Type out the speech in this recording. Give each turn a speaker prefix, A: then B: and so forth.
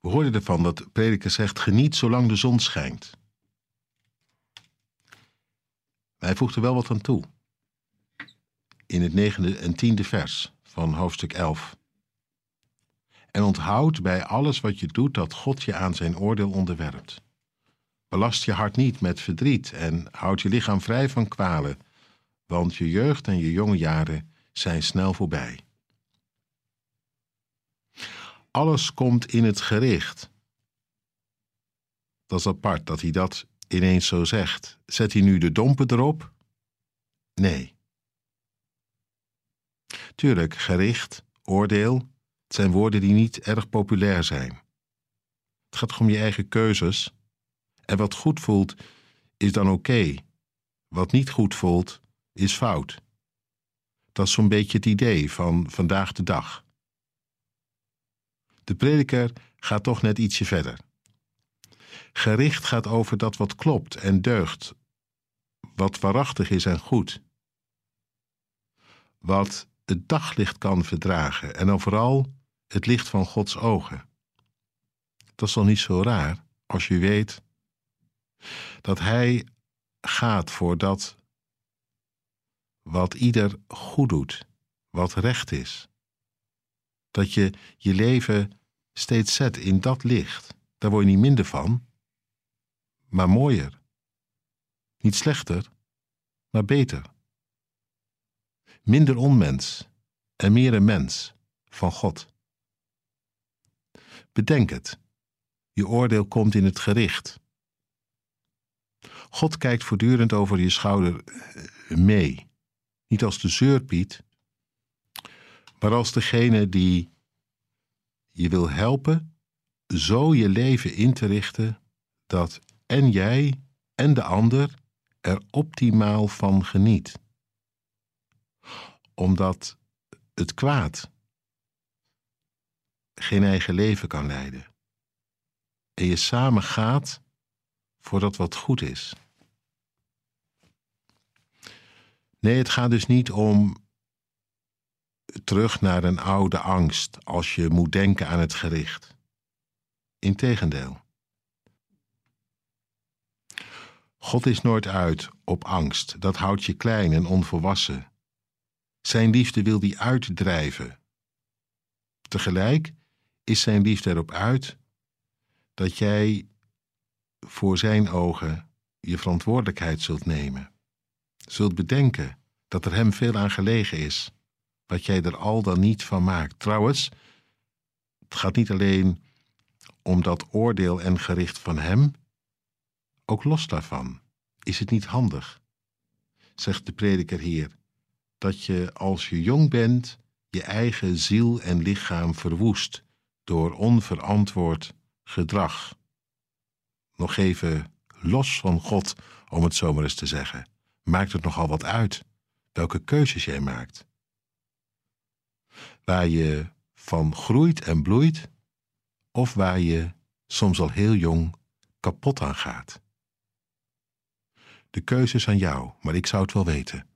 A: We hoorden ervan dat prediker zegt: geniet zolang de zon schijnt. Maar hij voegt er wel wat aan toe. In het negende en tiende vers van hoofdstuk 11. En onthoud bij alles wat je doet dat God je aan zijn oordeel onderwerpt. Belast je hart niet met verdriet en houd je lichaam vrij van kwalen, want je jeugd en je jonge jaren zijn snel voorbij. Alles komt in het gericht. Dat is apart dat hij dat ineens zo zegt. Zet hij nu de dompen erop? Nee. Tuurlijk, gericht, oordeel, het zijn woorden die niet erg populair zijn. Het gaat om je eigen keuzes. En wat goed voelt, is dan oké. Wat niet goed voelt, is fout. Dat is zo'n beetje het idee van vandaag de dag. De prediker gaat toch net ietsje verder. Gericht gaat over dat wat klopt en deugt, wat waarachtig is en goed. Wat het daglicht kan verdragen en dan vooral het licht van Gods ogen. Dat is toch niet zo raar als je weet dat Hij gaat voor dat wat ieder goed doet, wat recht is. Dat je je leven steeds zet in dat licht. Daar word je niet minder van, maar mooier. Niet slechter, maar beter. Minder onmens en meer een mens van God. Bedenk het. Je oordeel komt in het gericht. God kijkt voortdurend over je schouder eh, mee. Niet als de zeurpiet, maar als degene die je wil helpen zo je leven in te richten dat en jij en de ander er optimaal van geniet. Omdat het kwaad geen eigen leven kan leiden. En je samen gaat voor dat wat goed is. Nee, het gaat dus niet om terug naar een oude angst als je moet denken aan het gericht. Integendeel. God is nooit uit op angst, dat houdt je klein en onvolwassen. Zijn liefde wil die uitdrijven. Tegelijk is zijn liefde erop uit dat jij voor zijn ogen je verantwoordelijkheid zult nemen. Zult bedenken dat er hem veel aan gelegen is, wat jij er al dan niet van maakt. Trouwens, het gaat niet alleen om dat oordeel en gericht van hem, ook los daarvan. Is het niet handig, zegt de prediker hier, dat je als je jong bent je eigen ziel en lichaam verwoest door onverantwoord gedrag. Nog even los van God, om het zomaar eens te zeggen. Maakt het nogal wat uit welke keuzes jij maakt. Waar je van groeit en bloeit, of waar je soms al heel jong kapot aan gaat. De keuze is aan jou, maar ik zou het wel weten.